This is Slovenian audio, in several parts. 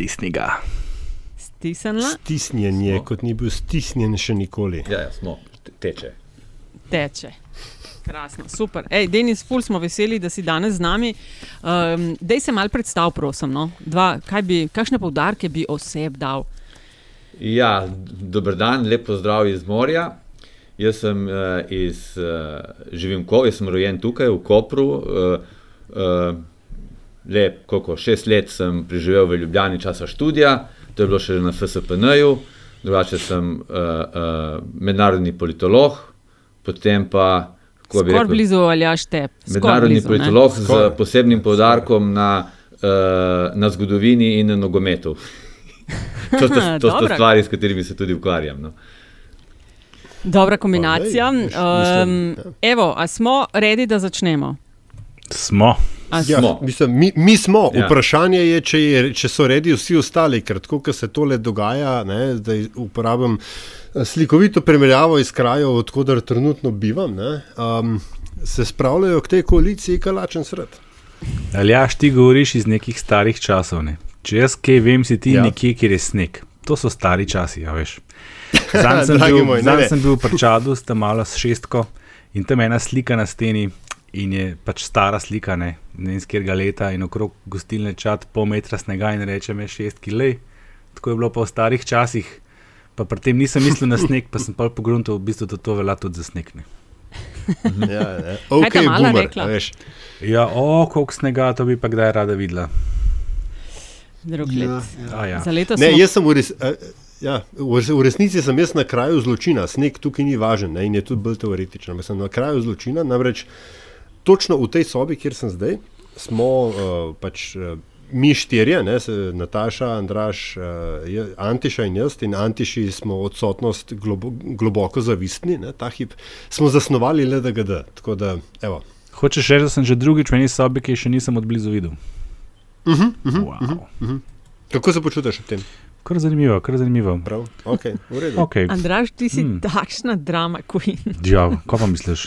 Stisni ga. Stisnila, Stisnjen je, Smo. kot ni bil stisnjen še nikoli. Ja, ja, smo, te- teče. teče. Krasno, super. Ej, Denis, ful smo veseli, da si danes z nami. Um, dej se mal predstav, prosim. No? Dva, kaj bi, kakšne poudarke bi oseb dal? Ja, dober dan, lepo zdrav iz morja. Jaz sem uh, iz, uh, živim Kopru, jaz sem rojen tukaj v Kopru. Uh, uh, le koliko, šest let sem preživel v Ljubljani časa študija, to je bilo še na FSPN-ju, drugače sem uh, uh, mednarodni politolog, potem pa, kako bi Skoraj rekel, blizu ali až te. mednarodni blizu, ne? politolog z Skoraj. posebnim poudarkom na, uh, na zgodovini in na nogometu. To sta, to sta Dobra. stvari, s katerimi se tudi ukvarjam. No. Dobra kombinacija. Pa, lej, mislim, Um, evo, a smo redi, da začnemo? Smo. A Ja, Smo. mislim, mi, mi smo. Ja. Vprašanje je če, je, če so redi vsi ostali, ker tako, kot se tole dogaja, ne, zdaj uporabim eh, slikovito primerjavo iz krajev, odkudar trenutno bivam, ne, um, se spravljajo k tej koaliciji kalačen sred. Ali ja, ti govoriš iz nekih starih časov. Ne? Če jaz kaj vem, si ti ja. Nekje, kjer je sneg. To so stari časi, ja veš. Zanj sem, bil, moj, zanj sem bil pri Čadu, sta malo s šestko in tam ena slika na steni. In je pač stara slika, ne, ne vem, iz katerega leta, in okrog gostilne čat, pol metra snega, in reče me šest kilej. Tako je bilo pa v starih časih, pa pri tem nisem mislil na sneg, pa sem pa pogruntal, v bistvu, da to velja tudi za sneg. Ne. Ja, ne. Kaj Okay, ta mala boomer, rekla? a veš. Ja, o, koliko snega, to bi pa kdaj rada videla. Drug Ja, let. A, ja. Za leto Ne, smo jaz sem v, res, eh, ja, v res- v resnici sem jaz na kraju zločina, sneg tukaj ni važen ne, in je tudi bolj teoretičen. Sem na kraju zločina, namreč točno v tej sobi, kjer sem zdaj, smo uh, pač. Uh, Mi štirje, ne, se, Nataša, Andraš, uh, je- Antiša in jaz, in Antiši smo odsotnost globo, globoko zavistni, ne, ta hip smo zasnovali LDGD. Tako da, evo. Hočeš reči, da sem že drugič v eni sobi, ki je še nisem odblizu videl. Uh -huh, uh -huh. Wow. Kako se počutiš ob tem? Kar zanimivo, kar zanimivo. Prav? Okay, v redu. Okay. Andraž, ti si Hmm. takšna drama queen. Ja, ko pa misliš?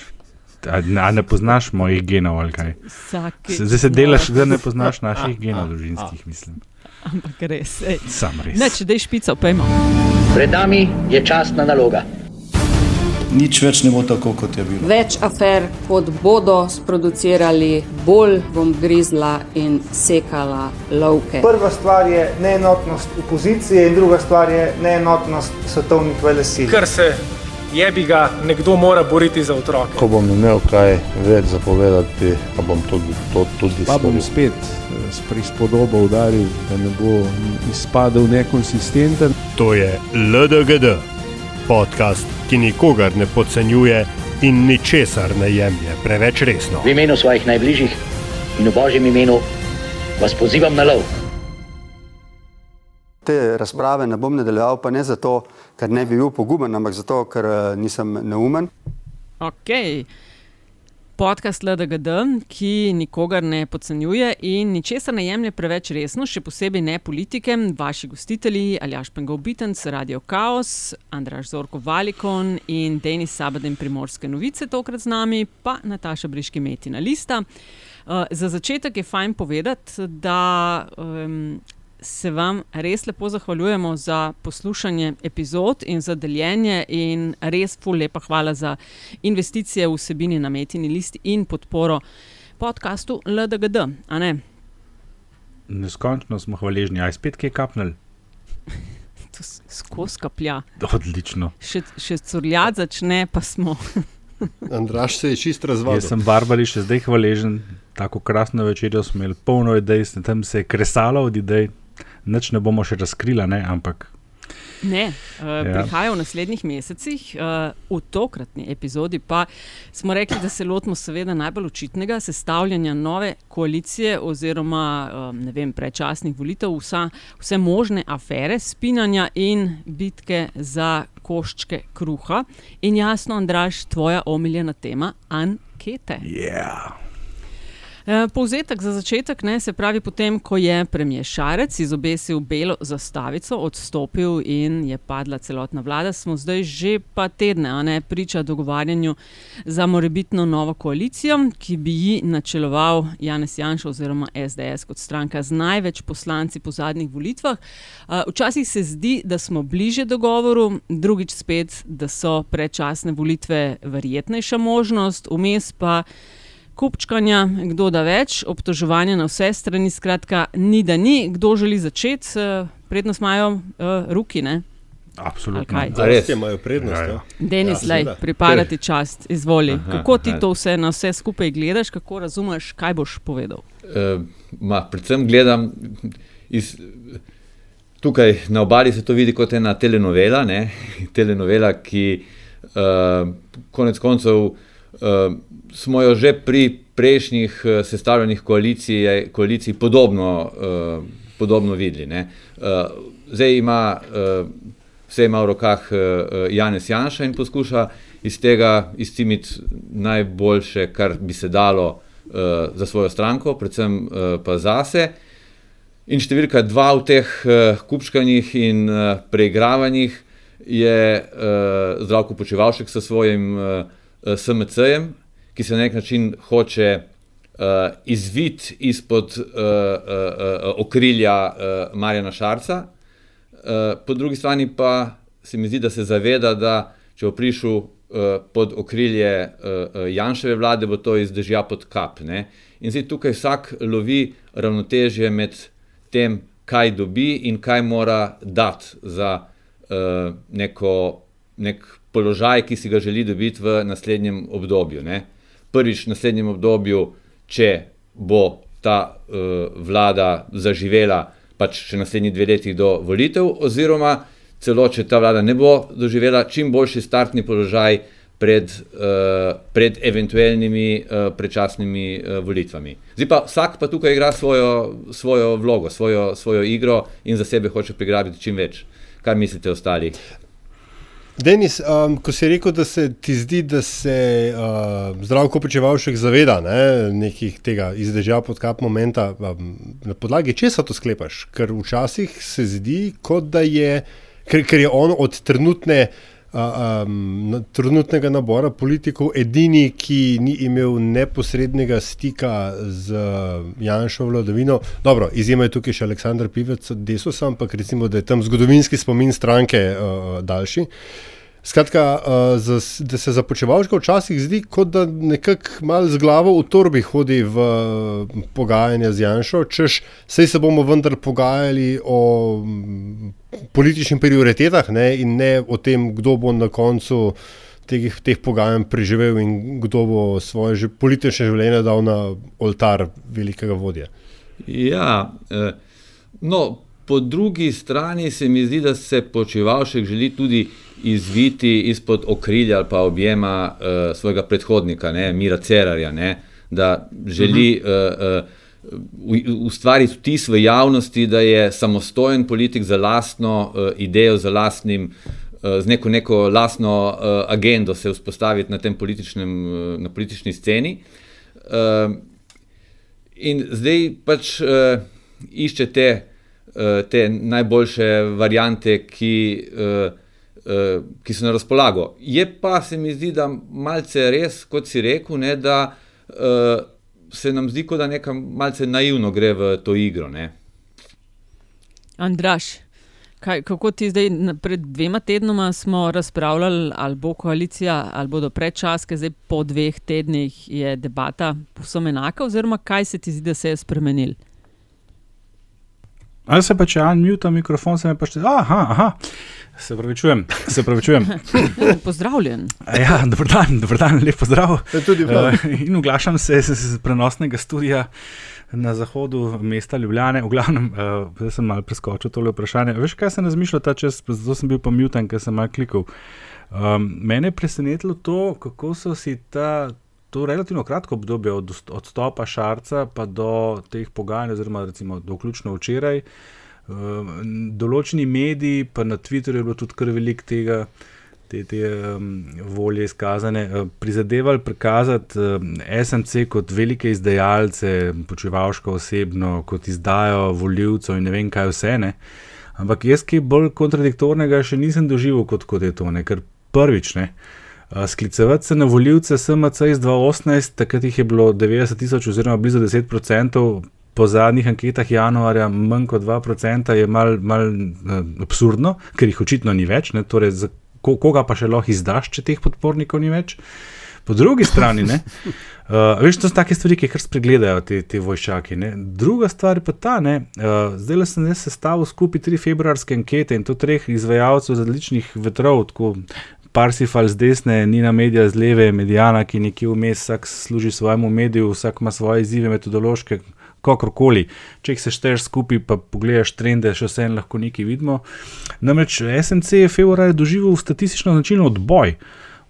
A, ne poznaš mojih genov ali kaj? Vsaki, Zdaj se delaš, da ne poznaš naših genov, družinskih, mislim. Ampak res. ej. Sam res. Ne, če dej špico, pojmo. Pred nami je častna naloga. Nič več ne bo tako, kot je bilo. Več afer, kot bodo sproducirali, bolj bom grizla in sekala lovke. Prva stvar je neenotnost opozicije, in druga stvar je neenotnost svetovnih velesil. ker se jebi ga, nekdo mora boriti za otroke. Ko bom imel kaj več zapovedati, pa bom tudi to tudi Pa bom spet eh, s prispodobo udaril, da ne bo izpadel nekonsistenten. To je LDGD, podcast, ki nikogar ne podcenjuje in ničesar ne jemlje preveč resno. V imenu svojih najbližjih in v božjem imenu vas pozivam na lov. Te razprave ne bom nadaljeval, pa ne zato, ker ne bi bil poguben, ampak zato, ker eh, nisem neumen. Ok. Podcast LDGD, ki nikogar ne podcenjuje in ničesar ne jemlje preveč resno, še posebej ne politike, vaši gostitelji Aljaš Pengov Bitens, Radio Chaos, Andraš Zorko Valikon in Denis Sabaden Primorske novice tokrat z nami, pa Nataša Briški Metina Lista. Uh, za začetek je fajn povedati, da um, se vam res lepo zahvaljujemo za poslušanje epizod in za deljenje, in res ful lepa hvala za investicije v vsebini na Metini listi in podporo podkastu LDGD. a ne? Neskončno smo hvaležni, aj spet kaj kapnil. To s- skozi kaplja. Odlično. Še, še curljati začne, pa smo. Andraš se je čist razvadil. Jaz sem Barbari še zdaj hvaležen, tako krasno večerjo smo imeli polno idej, tam se je kresalo od idej, nič ne bomo še razkrila, ne, ampak Ne, uh, ja. prihaja v naslednjih mesecih, uh, v tokratni epizodi pa smo rekli, da se lotimo seveda najbolj očitnega sestavljanja nove koalicije oziroma um, ne vem, predčasnih volitev, vsa, vse možne afere, spinanja in bitke za koščke kruha. In jasno, Andraš, tvoja omiljena tema ankete. Yeah. Eh, povzetek za začetek, ne, se pravi, potem, ko je premijer Šarec izobesil belo zastavico, odstopil in je padla celotna vlada, smo zdaj že pa tedne ne, priča dogovarjanju za morebitno novo koalicijo, ki bi ji načeloval Janez Janša oziroma SDS kot stranka z največ poslanci po zadnjih volitvah. Eh, včasih se zdi, da smo bliže dogovoru, drugič spet, da so predčasne volitve verjetnejša možnost, vmes pa kupčkanja, kdo da več, obtoževanja na vse strani, skratka, ni da ni, kdo želi začeti, uh, prednost imajo uh, ruki. Ne? Absolutno. Res imajo prednost. Ja, ja. Denis, ja, lej, pripadati čast, izvoli. Aha, kako ti to vse na vse skupaj gledaš, kako razumeš, kaj boš povedal? Uh, ma, predvsem gledam iz. Tukaj na obali se to vidi kot ena telenovela, ne? telenovela ki uh, konec koncev uh, smo jo že pri prejšnjih uh, sestavljenih koalicij, koalicij podobno, uh, podobno videli. Uh, zdaj ima uh, vse ima v rokah uh, Janez Janša in poskuša iz tega izcimiti najboljše, kar bi se dalo uh, za svojo stranko, predvsem uh, pa zase. In številka dva v teh uh, kupčkanjih in uh, preigravanjih je uh, zdravko počevalšek s svojim uh, SMC-jem, ki se na nek način hoče uh, izviti izpod uh, uh, okrilja uh, Marjana Šarca, uh, po drugi strani pa se mi zdi, da se zaveda, da če bo prišel uh, pod okrilje uh, Janševe vlade, bo to izdežja pod kap. Ne? In zdaj tukaj vsak lovi ravnotežje med tem, kaj dobi in kaj mora dati za uh, neko, nek položaj, ki si ga želi dobiti v naslednjem obdobju. Ne? prvič v naslednjem obdobju, če bo ta uh, vlada zaživela, pač še naslednji dve leti do volitev, oziroma celo, če ta vlada ne bo doživela, čim boljši startni položaj pred, uh, pred eventualnimi uh, predčasnimi uh, volitvami. Zdaj pa vsak pa tukaj igra svojo, svojo vlogo, svojo, svojo igro in za sebe hoče prigrabiti čim več. Kaj mislite ostali? Denis, um, ko si rekel, da se ti zdi, da se uh, zdravko počevalšek zaveda ne, nekih tega izdežja pod kap momenta, um, na podlagi česa to sklepaš? Ker včasih se zdi, kot da je, ker, ker je on od trenutne, um, trenutnega nabora politikov edini, ki ni imel neposrednega stika z uh, Janšo vladavino. Dobro, izjema je tukaj še Aleksandr Pivec od Desusa, ampak recimo, da je tam zgodovinski spomin stranke uh, daljši. Skratka, uh, za, da se započevalčka včasih zdi, kot da nekako malo z glavo v torbi hodi v uh, pogajanja z Janšo, češ, sej se bomo vendar pogajali o um, političnih prioritetah ne, in ne o tem, kdo bo na koncu teh, teh pogajanj preživel in kdo bo svoje že politične življenje dal na oltar velikega vodja. Ja, eh, no, po drugi strani se mi zdi, da se počevalšek želi tudi izviti izpod okrilja ali pa objema uh, svojega predhodnika, ne, Mira Cerarja, ne, da želi uh -huh. uh, uh, ustvariti vtis v javnosti, da je samostojen politik za lastno uh, idejo, za lastnim. Z neko, neko lastno uh, agendo se vzpostaviti na tem političnem, uh, na politični sceni. Uh, in zdaj pač uh, iščete uh, te najboljše variante, ki uh, Eh, ki so na razpolago. Je pa se mi zdi, da malce res, kot si rekel, ne, da uh, se nam zdi, da nekam malce naivno gre v to igro. Ne. Andraš. Kaj, kako ti zdaj, pred dvema tednoma smo razpravljali, ali bo koalicija, ali bodo predčaske, zdaj po dveh tednih je debata povsem enaka, oziroma kaj se ti zdi, da se je spremenil? Ali se pa če en mute mikrofon, se mi pa še. Aha, aha. Se pravi, čujem. Se pravi, čujem. Pozdravljen. Ja, dobro dan, dobro dan, lep pozdrav. Uh, in oglašam se iz prenosnega studia na zahodu mesta Ljubljane. V glavnem, uh, zdaj sem malo preskočil tole vprašanje. Veš, kaj sem razmišljal ta čas, zato sem bil pa muten, ker sem malo klikal. Um, mene je presenetilo to, kako so si ta. To je relativno kratko obdobje od odstopa Šarca pa do teh pogajanj, oziroma recimo do vključno včeraj, uh, določeni mediji, pa na Twitterju je bilo tudi kar veliko tega, te, te um, volje izkazane, uh, prizadevali prikazati um, SMC kot velike izdajalce, počevalško osebno, kot izdajo voljivcev in ne vem kaj vse. Ne. Ampak jaz, ki bolj kontradiktornega, še nisem doživel kot, kot je to, ne. ker prvič ne. Uh, sklicevati se na voljivce SMC iz 2018, takrat jih je bilo 90 tisoč, oziroma blizu 10 odstotkov, po zadnjih anketah januarja manj kot 2%, je malo mal, uh, absurdno, ker jih očitno ni več. Ne, torej, za ko, koga pa še lahko izdaš, če teh podpornikov ni več. Po drugi strani, ne, uh, veš, to so take stvari, ki jih kar spregledajo ti, ti vojščaki. Ne. Druga stvar pa ta, ne, uh, zdaj le sem jaz sestavil skupaj tri februarske ankete in to treh izvajalcev različnih vetrov, tako Parsifal z desne, Nina Media z leve, Medijana, ki nekje vmes, vsak služi svojemu mediju, vsak ima svoje izzive metodološke, kakorkoli. Če jih sešteješ skupaj, pa pogledaš trende, še vse en lahko nekaj vidimo. Namreč SNC je februarja doživel statistično značilen odboj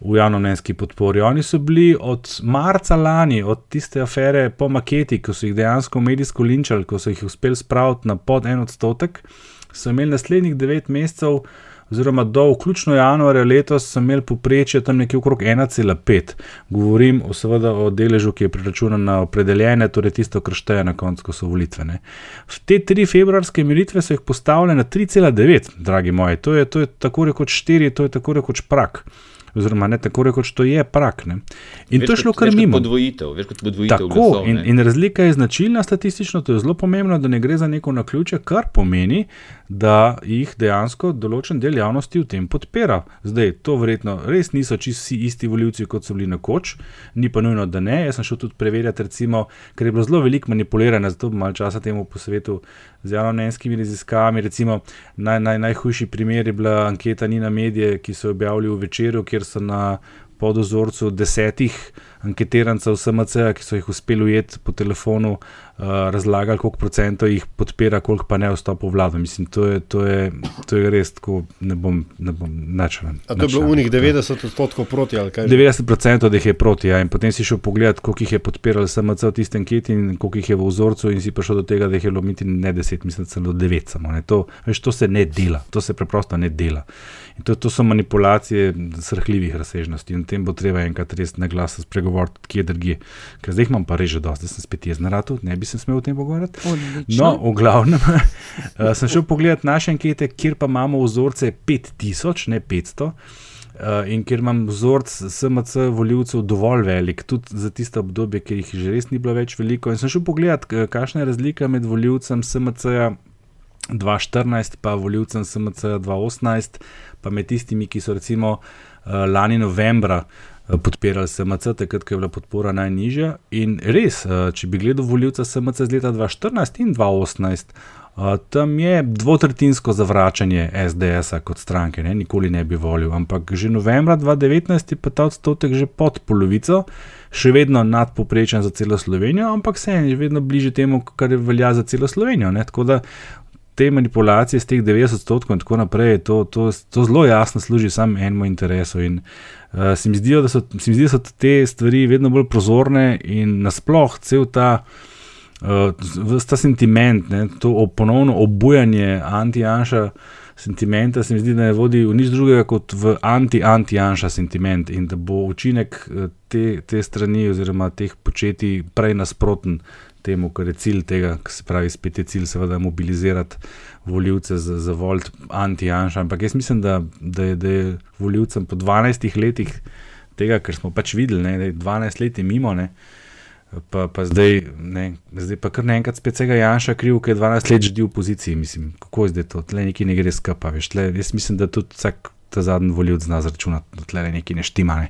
v javnomnenjski podpori. Oni so bili od marca lani, od tiste afere po maketi, ko so jih dejansko medijsko linčali, ko so jih uspeli spraviti na pod en odstotek, so imeli naslednjih devet mesecev oziroma do vključno januarja letos, so imeli poprečje tam nekje okrog 1,5. Govorim o, seveda, o deležu, ki je preračunan na opredeljene, torej tisto, kar šteje na koncu, ko so volitve. Ne. V te tri februarske meritve so jih postavljene na 3,9, dragi moji, to je, to je tako rekoč 4, to je tako rekoč prak oziroma ne tako rekoč, to je prak. Ne. In več to je šlo kar mimo. Podvojitev, več kot podvojitev Tako, glasov, in, in razlika je značilna statistično, to je zelo pomembno, da ne gre za neko naključje, kar pomeni, da jih dejansko določen del javnosti v tem podpira. Zdaj, to verjetno res niso čisto vsi isti voljivci, kot so bili nekoč, ni pa nujno, da ne. Jaz sem šel tudi preverjati, recimo, ker je bilo zelo veliko manipuliranja, zato bom malo časa temu posvetil z javnomnenjskimi raziskavami. Recimo, naj, naj, najhujši primer je bila anketa Nina Medije, ki so jo objavili v večeru, kjer so na podozorcu desetih anketirancev SMC, ki so jih uspeli ujeti po telefonu, uh, razlagali, koliko procentov jih podpira, koliko pa ne vstopa v vlado. Mislim, to je, to je, to je res tako, ne bom, ne bom načelen. A to je bilo unih 90 odstotkov proti ali kaj? 90% jih je proti, ja, in potem si šel pogledat, koliko jih je podpiralo SMC v tistem anketi in koliko jih je v vzorcu, in si prišel do tega, da jih je bilo miti ne 10, mislim, celo 9 samo. Ne. To, veš, to se ne dela, to se preprosto ne dela. In to, to so manipulacije srhljivih razsežnosti in o tem bo treba enkrat res na glas spregovoriti, kje drugje. Ker zdaj imam pa res že dosti, zdaj sem spet jaz na ratu, ne bi se smel o tem pogovarjati. Odlično. No, v glavnem, uh, sem šel pogledat naše ankete, kjer pa imamo vzorce 5000, ne 500. Uh, in ker imam vzorc SMC voljivcev dovolj velik, tudi za tisto obdobje, ker jih že res ni bilo več veliko. In sem šel pogledat, k- kakšna je razlika med voljivcem SMC-ja 2014 pa voljivcem SMC 2018, pa med tistimi, ki so recimo uh, lani novembra uh, podpirali SMC, takrat, ko je bila podpora najnižja. In res, uh, če bi gledal voljivca SMC z leta 2014 in 2018. Uh, tam je dvotretinsko zavračanje SDS-a kot stranke, ne? nikoli ne bi volil, ampak že novembra 2019 je pa ta odstotek že pod polovico, še vedno nadpoprečen za celo Slovenijo, ampak se je vedno bliže temu, kar velja za celo Slovenijo. Ne? Tako da te manipulacije z teh 90 odstotkov in tako naprej, to, to, to zelo jasno služi samo enemu interesu. In uh, se mi zdijo, da so, mi zdi, da so te stvari vedno bolj prozorne in nasploh cel ta. Uh, ta sentiment, ne, to ponovno obujanje anti-janša sentimenta, se mi zdi, da ne vodi v nič drugega kot v anti-anti-janša sentiment in da bo učinek eh, te, te strani oziroma teh početij prej nasproten temu, kar je cilj tega, se pravi, spet je cilj seveda mobilizirati voljivce za, za volt anti-janša. Ampak jaz mislim, da, da, je, da je voljivcem po 12 letih tega, kar smo pač videli, ne, da je 12 let je mimo. Ne, Pa, pa zdaj, ne, zdaj pa kar naenkrat spet vsega Janša kriv, ki je 12 let že v opoziciji. Mislim, kako je zdaj to, tle nekaj ne gre skapa. Veš, tle, jaz mislim, da tudi vsak ta zadnji volivec zna zračunati, da tle nekaj ne štima. Ne.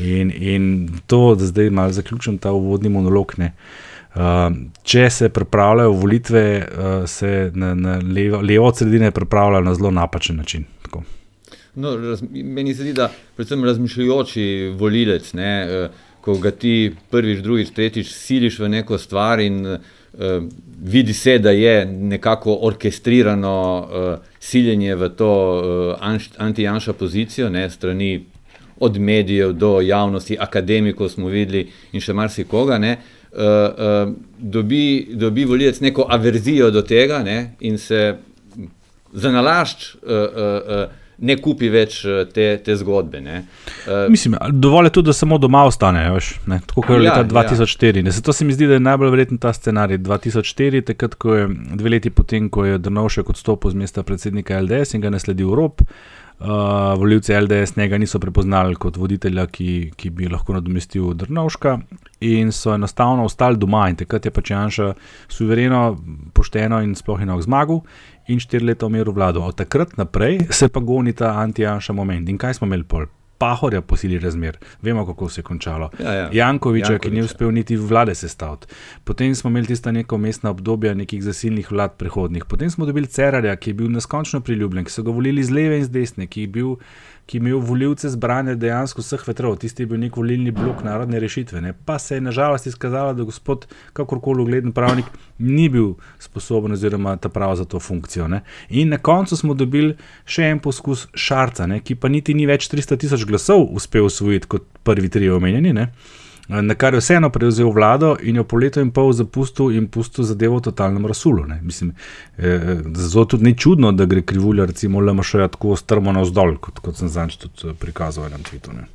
In, in to, da zdaj malo zaključim ta uvodni monolog. Ne. Uh, če se pripravljajo volitve, uh, se na, na levo, levo od sredine pripravljajo na zelo napačen način. No, raz, meni se zdi, da predvsem razmišljujoči volilec, ne, eh, ko ga ti prvič, drugič, tretjič siliš v neko stvar in uh, vidi se, da je nekako orkestrirano uh, siljenje v to uh, anti-janša pozicijo, ne, strani od medijev do javnosti, akademikov smo videli in še marsikoga. Uh, uh, dobi, dobi volilec neko averzijo do tega ne, in se za nalašč uh, uh, uh, ne kupi več te, te zgodbe. Uh, Mislim, dovolj je tudi, da samo doma ostane, veš, ne, tako kot je ja, leta 2004. Ja. Zato se mi zdi, da je najbolj verjeten ta scenarij 2004, takrat, ko je dve leti potem, ko je Drnovšek odstopil z mesta predsednika LDS in ga nasledil Rop. Uh, Voljivci LDS njega niso prepoznali kot voditelja, ki, ki bi lahko nadomestil Drnovška, in so enostavno ostali doma. In takrat je pač Janša suvereno, pošteno in sploh eno zmagal, in štiri leta umiril vlado. Od takrat naprej se pa goni ta anti-Janša moment. In kaj smo imeli pol? Pahorja po sili razmer, vemo, kako se je končalo. Ja, ja. Jankoviča, Jankovič, ki ni uspel niti vlade sestaviti. Potem smo imeli tista neka mestna obdobja nekih zasilnih vlad prehodnih. Potem smo dobili Cerarja, ki je bil neskončno priljubljen, ki so ga volili z leve in z desne, ki je bil ki je imel voljivce zbrane dejansko vseh vetrov, tisti je bil nek volilni blok narodne rešitve. Ne. Pa se je nažalost izkazalo, da gospod, kakorkoli ugleden pravnik, ni bil sposoben oziroma ta prav za to funkcijo. Ne. In na koncu smo dobili še en poskus šarca, ne, ki pa niti ni več 300 tisoč glasov uspel usvojiti kot prvi tri omenjeni. Ne na kar je vseeno prevzel vlado in jo po letu in pol zapustil in pustil zadevo v totalnem rasulu. Mislim, eh, zato tudi ni čudno, da gre krivulja, recimo, le mašoja tako strmo navzdol, kot, kot sem zanj tudi eh, prikazal na Twitterju.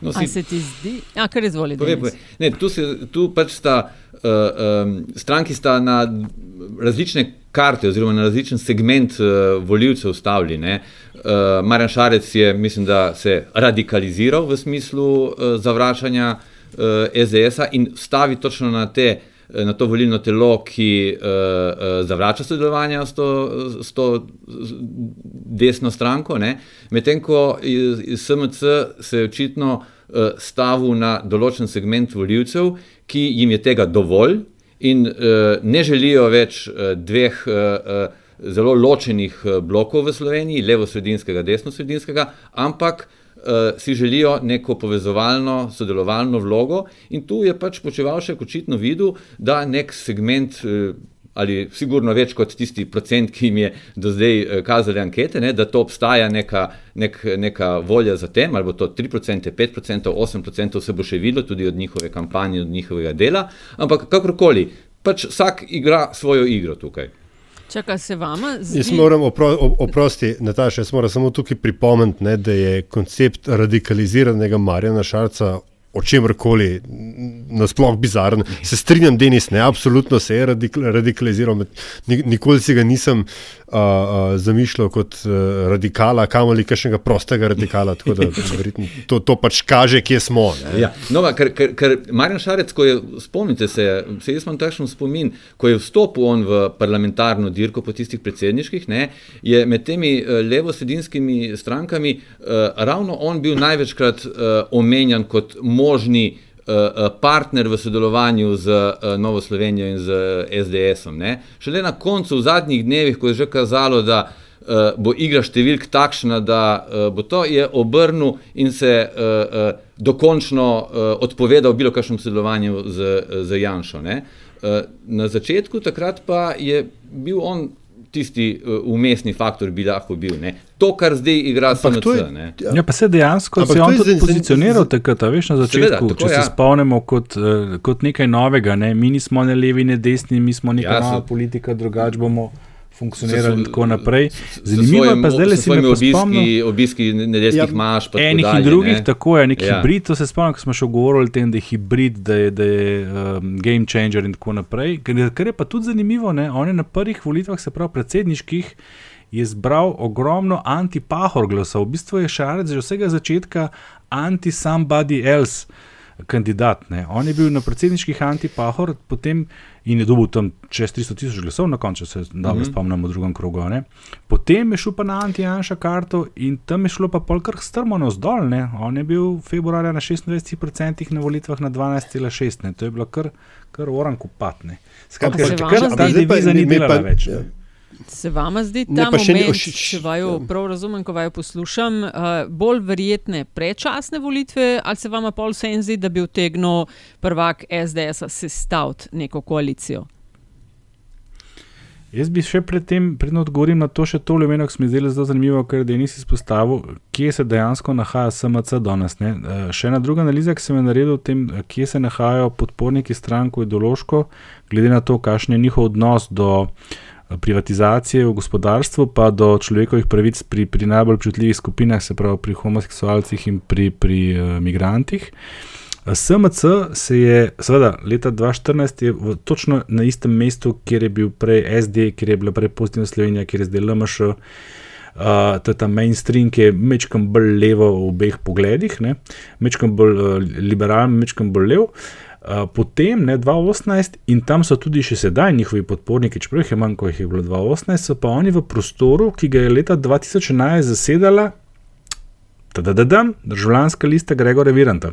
No, si, se ti zdi, ja, kar izvoli? Povej, povej. Ne, tu, se, tu pač sta uh, um, stranki sta na različne karte, oziroma na različen segment uh, voljivcev stavljeni. Uh, Marjan Šarec je, mislim, da se radikaliziral v smislu uh, zavračanja eh, SDS-a in stavi točno na, te, eh, na to volilno telo, ki uh, uh, zavrača sodelovanje s to, s to desno stranko. Medtem ko iz SMC se je očitno uh, stavil na določen segment voljivcev, ki jim je tega dovolj in uh, ne želijo več uh, dveh. Uh, Zelo ločenih blokov v Sloveniji, levo-sredinskega, desno-sredinskega, ampak uh, uh, si želijo neko povezovalno, sodelovalno vlogo, in tu je pač počeval še očitno videl, da nek segment. Uh, Ali sigurno več kot tisti procent, ki jim je do zdaj uh, kazali ankete, ne, da to obstaja neka, nek, neka volja za tem, ali bo to 3%, 5%, 8%, se bo še videlo tudi od njihove kampanje, od njihovega dela. Ampak kakorkoli, pač vsak igra svojo igro tukaj. Čakaj se vama. Zdi... Jaz moram opro, oprosti, Nataša, jaz moram samo tukaj pripomniti, da je koncept radikaliziranega Marjana Šarca o čemer nasplošno bizaren. Se strinjam, Denis, ne, absolutno se je radikaliziral, nikoli si ga nisem uh, uh, zamišljal kot uh, radikala, kamoli kakšnega prostega radikala. Da, to, to pač kaže, kje smo. Ja. No, ker, ker, ker Marjan Šarec, ko je, spomnite se, se jaz imam takšen spomin, ko je vstopil v parlamentarno dirko po tistih predsedniških, ne, je med temi levo-sredinskimi strankami uh, ravno on bil največkrat uh, omenjan kot možni partner v sodelovanju z uh, Novo Slovenijo in z SDS-om. Šele na koncu, v zadnjih dnevih, ko je že kazalo, da bo igra številk takšna, da bo to je obrnil in se dokončno odpovedal bilo kakšnemu sodelovanju z, z Janšo. Uh, na začetku takrat pa je bil on tisti umestni faktor bi lahko bil. Ne? To, kar zdaj igra SMC. Ja. ja, pa se dejansko se on tudi pozicioniral takrat, veš, na začetku, Seveda, tako, če ja. se spomnimo kot, uh, kot nekaj novega. Ne? Mi nismo ne levi, ne desni, mi smo neka ja, nova politika, drugače bomo funkcionirali in tako naprej. Zanimivo je pa zdaj, da si mi obiski, obiski nedeljskih ja, maš. Enih in drugih, ne? tako je, nek ja. hibrid. To se spomnim, ko smo še govorili o tem, da je hibrid, da je, da je um, game changer in tako naprej. Kar je pa tudi zanimivo, ne? on je na prvih volitvah, se pravi predsedniških. Je zbral ogromno anti-pahor glasov, v bistvu je šarec že vsega začetka anti-somebody else kandidat. Ne. On je bil na predsedniških anti-pahor, potem in je dobil tam čez 300 tisoč glasov, na koncu se dobro mm -hmm. spomnimo v drugem krogu. Ne. Potem je šel pa na anti-Janša karto in tam je šlo pa polkar strmo navzdol. Ne. On je bil februarja na 26%, na volitvah na 12,6%. To je bilo kar, kar oran kupatne. Skratka, kar ta diviza ni bila več. Ja. Se vam zdi ta ne, moment, še, če vaju ja. prav razumem, ko vaju poslušam, uh, bolj verjetne predčasne volitve ali se vam pol vse en zdi, da bi utegnil prvak SDS sestaviti neko koalicijo? Jaz bi še predtem, predtem odgovoril na to, še tole meni, ki se mi zdi zelo zanimivo, ker je Denis izpostavil, kje se dejansko nahaja SMC danes. Ne? Eh, še ena druga analiza, ki sem jo naredil o tem, kje se nahajajo podporniki stranko ideološko, glede na to, kakšen je njihov odnos do privatizacije v gospodarstvu, pa do človekovih pravic pri, pri najbolj občutljivih skupinah, se pravi pri homoseksualcih in pri, pri uh, migrantih. SMC se je, seveda, leta 2014 je v, točno na istem mestu, kjer je bil prej SD, kjer je bila prej pozitivna Slovenija, kjer je zdaj LMŠ. Uh, to je ta mainstream, ki je mečkam bolj levo v obeh pogledih, mečkam bolj uh, liberalen, mečkam bolj levo. Uh, potem, ne 2018, in tam so tudi še sedaj njihovi podporniki, čeprav je manj, kot jih je bilo 2018, so pa oni v prostoru, ki ga je leta 2011 zasedala, da da da, državljanska lista Gregora Viranta.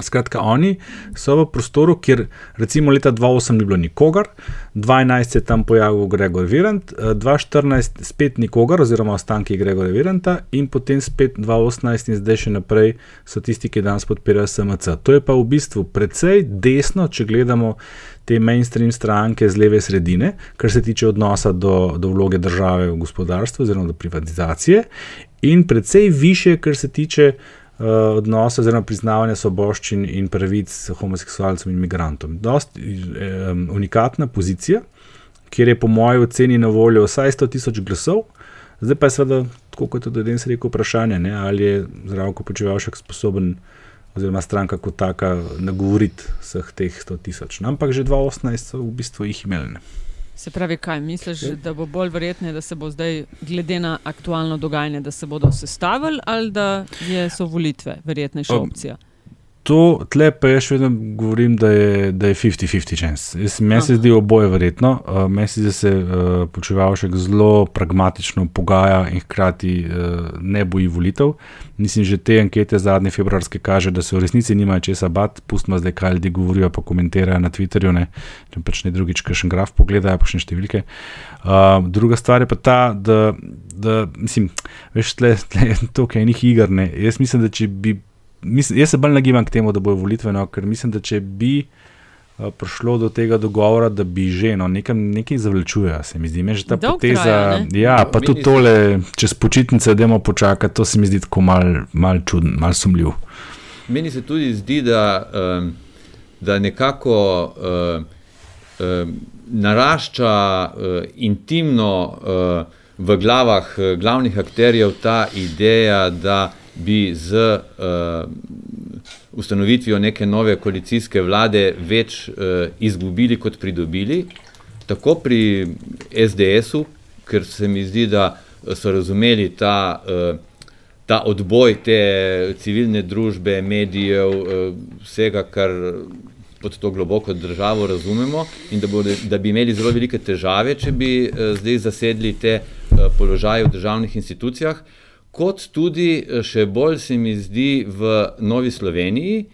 Skratka, oni so v prostoru, kjer recimo leta 2008 ni bilo nikogar, 2011 se je tam pojavil Gregor Virant, 2014 spet nikogar, oziroma ostanki Gregora Viranta, in potem spet 2018 in zdaj še naprej so tisti, ki danes podpirajo SMC. To je pa v bistvu precej desno, če gledamo te mainstream stranke z leve sredine, kar se tiče odnosa do, do vloge države v gospodarstvu, oziroma do privatizacije, in precej više, kar se tiče. Uh, odnosa oziroma priznavanja svoboščin in pravic homoseksualcem in imigrantom. Dost um, unikatna pozicija, kjer je po mojem oceni na voljo vsaj 100 tisoč glasov, zdaj pa je seveda, tako kot je tudi danes rekel, vprašanje, ne, ali je zdravko počevalšek sposoben, oziroma stranka kot taka, nagovoriti vseh teh 100 tisoč. No, ampak že 2018 so v bistvu jih imeli. Ne. Se pravi, kaj misliš, da bo bolj verjetno, da se bo zdaj, glede na aktualno dogajanje, da se bodo sestavili ali da je, so volitve verjetnejša opcija? To, tle pa jaz še vedno govorim, da je 50-50 chance. Meni se zdi oboje verjetno. Uh, Meni se zdi, da se uh, počevalšek zelo pragmatično pogaja in hkrati uh, ne boji volitev. Mislim, že te ankete zadnje februarske kaže, da se v resnici nimajo česa bat, pustimo zdaj, kaj ljudje govorijo, pa komentirajo na Twitterju, ne, če pač ne drugič, kaj še graf pogledajo, pa še številke. Uh, druga stvar je pa ta, da, da mislim, veš, tle, tle je to, kaj enih iger. Ne. Jaz mislim, da če bi mislim, jaz se bolj nagibam k temu, da bo volitveno, ker mislim, da če bi uh, prišlo do tega dogovora, da bi že no, nekaj, nekaj zavlačuje, se mi zdi, me že ta Dolg poteza. traja, ne? ja, pa tudi tole, čez počitnice, da imamo počakati, to se mi zdi tako mal, mal čuden, mal sumljiv. Meni se tudi zdi, da, um, da nekako um, um, narašča uh, intimno uh, v glavah uh, glavnih akterjev ta ideja, da bi z uh, ustanovitvijo neke nove koalicijske vlade več uh, izgubili, kot pridobili. Tako pri SDS-u, ker se mi zdi, da so razumeli ta, uh, ta odboj te civilne družbe, medijev, uh, vsega, kar pod to globoko državo razumemo, in da, bo, da bi imeli zelo velike težave, če bi uh, zdaj zasedli te uh, položaje v državnih institucijah kot tudi eh, še bolj se mi zdi v Novi Sloveniji,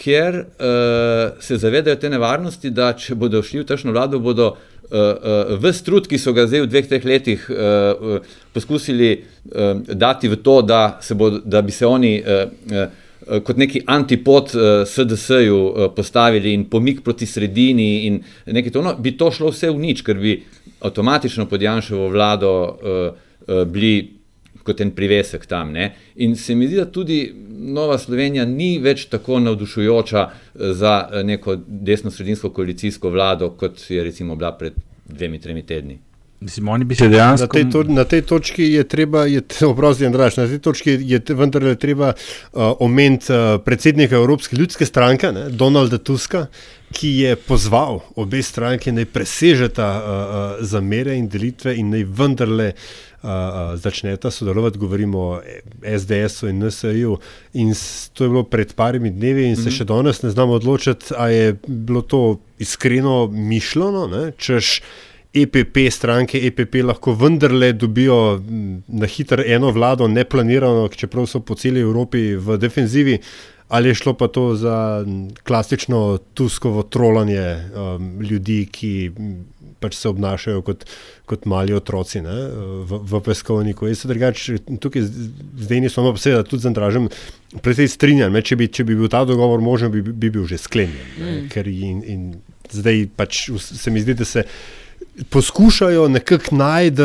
kjer uh, se zavedajo te nevarnosti, da če bodo šli v takšno vlado, bodo uh, uh, vse trud, ki so ga zdaj v dveh, treh letih uh, uh, poskusili uh, dati v to, da, bo, da bi se oni uh, uh, kot neki antipod uh, SDS-ju uh, postavili in pomik proti sredini, in nekaj to, no, bi to šlo vse v nič, ker bi avtomatično pod Janševo vlado uh, uh, bili kot en privesek tam. Ne? In se mi zdi, da tudi Nova Slovenija ni več tako navdušujoča eh, za eh, neko desno-sredinsko koalicijsko vlado, kot je recimo bila pred dvemi, tremi tedni. Mislim, oni bi se dejansko. Na tej, to, na tej točki je treba, oprosti Andraš, na tej točki je vendarle treba uh, omeniti uh, predsednika Evropske ljudske stranke, ne, Donalda Tuska, ki je pozval obe stranke naj presežeta uh, uh, zamere in delitve in naj vendarle uh, začneta sodelovati, govorimo o SDS-u in NSA-ju. In to je bilo pred parimi dnevi, in se mm -hmm. še danes ne znamo odločiti, ali je bilo to iskreno mišljeno, češ. EPP, stranke EPP lahko vendarle dobijo na hitro eno vlado, neplanirano, čeprav so po celi Evropi v defenzivi, ali je šlo pa to za klasično tuskovo trolanje um, ljudi, ki pač se obnašajo kot, kot mali otroci ne, v, v peskovniku. Jaz se drugače tukaj zdaj nisem posebej, tudi za dražem, predvsej strinjam, ne, če, bi, če bi bil ta dogovor možen, bi, bi bil že sklenjen. Mm. Ker in, in zdaj pač se mi zdi, da se poskušajo nekako najti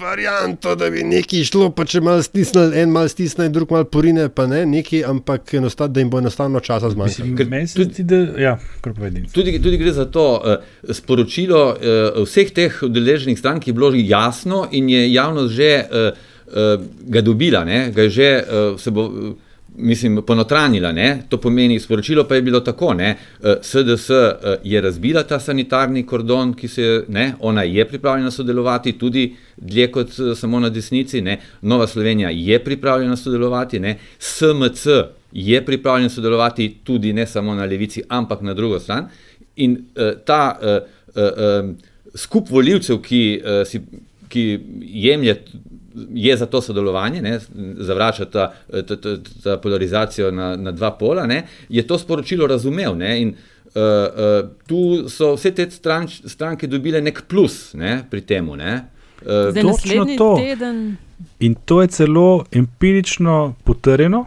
varianto, da bi nekaj šlo, pa če malo stisnili, en malo stisne, drug malo porine, pa ne nekaj, ampak da jim bo enostavno časa zmanjkalo. Meni se zdi, da ja, tudi, tudi gre za to uh, sporočilo uh, vseh teh udeleženih strank, ki je bilo jasno in je javnost že uh, uh, ga dobila, ne? ga je že uh, se bo. Mislim, ponotranila. Ne? To pomeni, sporočilo pa je bilo tako: ne? SDS eh, eh, je razbila ta sanitarni kordon, ki se je, ona je pripravljena sodelovati tudi dlje kot eh, samo na desnici, ne? Nova Slovenija je pripravljena sodelovati, ne? SMC je pripravljen sodelovati tudi ne samo na levici, ampak na drugo stran. In uh, ta uh, uh, uh, skup voljivcev, ki, uh, si, ki jemlje je za to sodelovanje, ne, zavrača ta, ta, ta, ta polarizacijo na, na dva pola, ne, je to sporočilo razumel. Ne, in, Uh, uh, tu so vse te stranč, stranke dobile nek plus ne, pri tem. Uh, Točno to. Teden... In to je celo empirično potrjeno.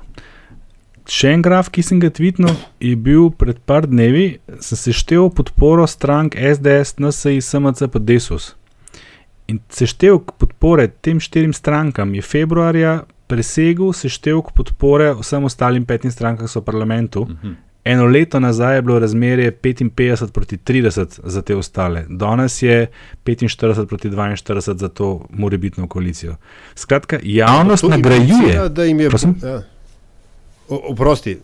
Še en graf, ki sem ga tvitnil, je bil pred par dnevi, sem seštevil podporo strank SDS, NSI, SMC, pa Desus. In seštevek podpore tem štirim strankam je februarja presegel seštevek podpore vsem ostalim petim strankam v parlamentu. Uh mhm. -huh. Eno leto nazaj je bilo razmerje 55 proti 30 za te ostale, danes je 45 proti 42 za to morebitno koalicijo. Skratka, javnost nagrajuje. Da jim je. Ja. Oprosti,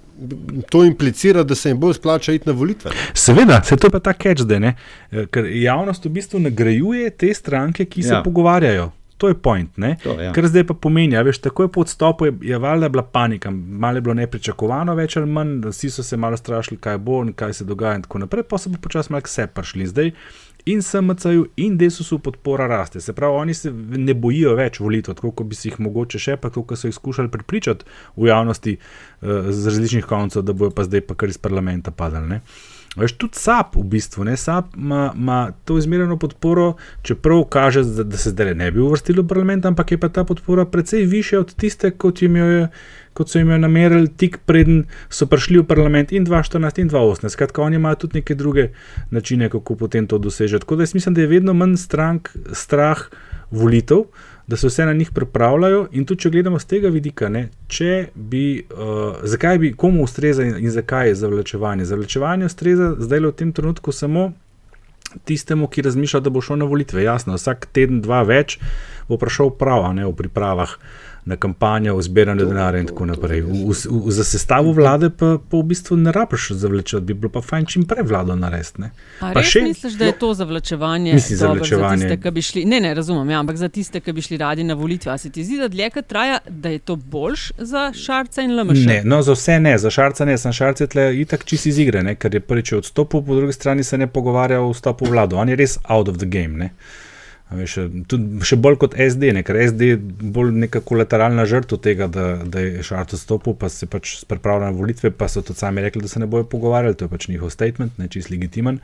to implicira, da se jim bolj splača iti na volitve. Seveda, se to pa ta catch zdaj, ne? ker javnost v bistvu nagrajuje te stranke, ki se ja. pogovarjajo. To je point. To, ja. Ker zdaj pa pomeni, da je takoj po odstopu je, je valjda bila panika, malo je bilo nepričakovano, več ali manj, vsi so se malo strašili, kaj bo in kaj se dogaja, in tako naprej, pa so pa počasi malo vse prišli. Zdaj in SMC-ju in Desusu podpora raste. Se pravi, oni se ne bojijo več volitev, tako kot bi si jih mogoče še, pa kot so jih skušali prepričati v javnosti uh, z različnih koncev, da bojo pa zdaj pa kar iz parlamenta padali. Veš, tudi SAP v bistvu, ne, SAP ima to izmerjeno podporo, čeprav kaže, da, da se zdaj ne bi uvrstili v parlament, ampak je pa ta podpora precej više od tiste, kot, je, kot so jim jo namerili tik preden so prišli v parlament in 2014 in 2018. Skratka, oni imajo tudi neke druge načine, kako potem to dosežeti. Tako da jaz mislim, da je vedno manj strank, strah volitev da se vse na njih pripravljajo. In tudi, če gledamo z tega vidika, ne, bi, uh, zakaj bi komu ustreza in, in zakaj je zavlačevanje. Zavlačevanje ustreza zdaj v tem trenutku samo tistemu, ki razmišlja, da bo šel na volitve. Jasno, vsak teden, dva več bo prišel prav, ne v pripravah na kampanjo, v zbiranju denarja in tako naprej. V, v, v, za sestavo vlade pa, pa v bistvu ne rabiš zavlečati, bi bilo pa fajn čim prej vlado narediti. Pa še misliš, da je to zavlačevanje? Mislim, zavlačevanje. Za tiste, šli, ne, ne, razumem, ja, ampak za tiste, ki bi šli radi na volitve. A se ti zdi, da dlje kot traja, da je to boljš za šarca in lamaš? Ne, no, za vse ne, za šarca ne, sem šarce tle itak čisi iz igre, ne, ker je prvič odstopil, po drugi strani se ne pogovarja o vstopu v vlado. On je res out of the game. Ne. Veš, tudi, še bolj kot SD, ne? ker SD je bolj neka kolateralna žrtev tega, da, da je Šarto stopil, pa se pač pripravlja na volitve, pa so tudi sami rekli, da se ne bojo pogovarjali, to je pač njihov statement, ne čist legitimen.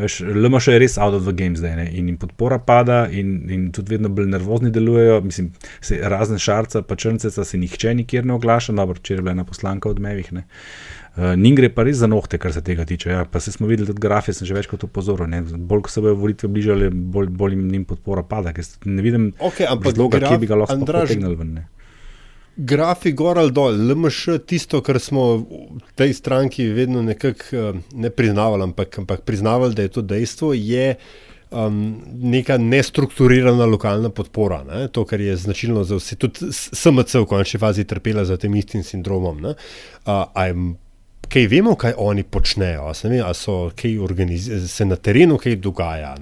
LMŠ je res out of the game zdaj ne? in jim podpora pada, in, in tudi vedno bolj nervozni delujejo. Mislim, se, razen šarca, pa črnceca se nihče nikjer ne oglaša, dobro, če je bila ena poslanka odmevih. Uh, Uh, Ning gre pa res za nohte, kar se tega tiče. Ja, pa se smo videli, da grafe sem že večkrat upozoril. Bolj ko se bojo volitve bližale, bolj, bolj jim podpora pada. Ne vidim okay, razloga, kje bi ga lahko potegnili ven. Ne. Grafi gor ali dol, LMŠ, tisto, kar smo v tej stranki vedno nekako uh, ne priznavali, ampak, ampak priznavali, da je to dejstvo, je um, neka nestrukturirana lokalna podpora. Ne? To, kar je značilno za vse, tudi SMC v končni fazi trpela za tem istim sindromom. Uh, kaj vemo, kaj oni počnejo, ali so kaj se na terenu kaj dogaja.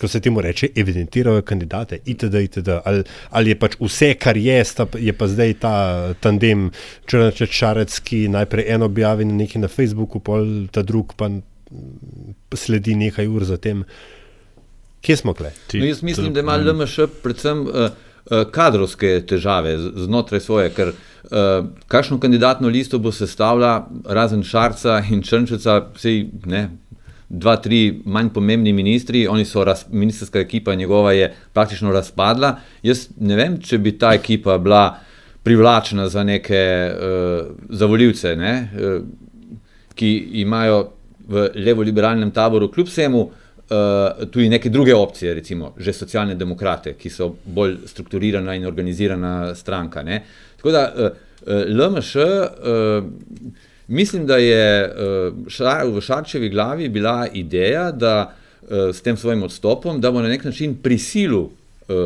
Ko se temu reče, evidentirajo kandidate, itd. itd. Ali, ali je pač vse, kar je, sta, je pa zdaj ta tandem črnčečarec, ki najprej eno objavi na neki na Facebooku, pol ta drug pa sledi nekaj ur zatem. Kje smo kle? No, jaz mislim, da ima LMŠ predvsem. Uh, kadrovske težave znotraj svoje, ker uh, kakšno kandidatno listo bo sestavila, razen Šarca in Črnčeca, vsej ne. Dva, tri manj pomembni ministri, oni so, raz, ministerska ekipa njegova je praktično razpadla. Jaz ne vem, če bi ta ekipa bila privlačna za neke uh, za voljivce, uh, ki imajo v levo-liberalnem taboru, kljub vsemu, uh, uh, tudi neke druge opcije, recimo že socialne demokrate, ki so bolj strukturirana in organizirana stranka. Ne. Tako da uh, LMŠ, uh, mislim, da je uh, šar, v Šarčevi glavi bila ideja, da uh, s tem svojim odstopom, da bo na nek način prisilil uh,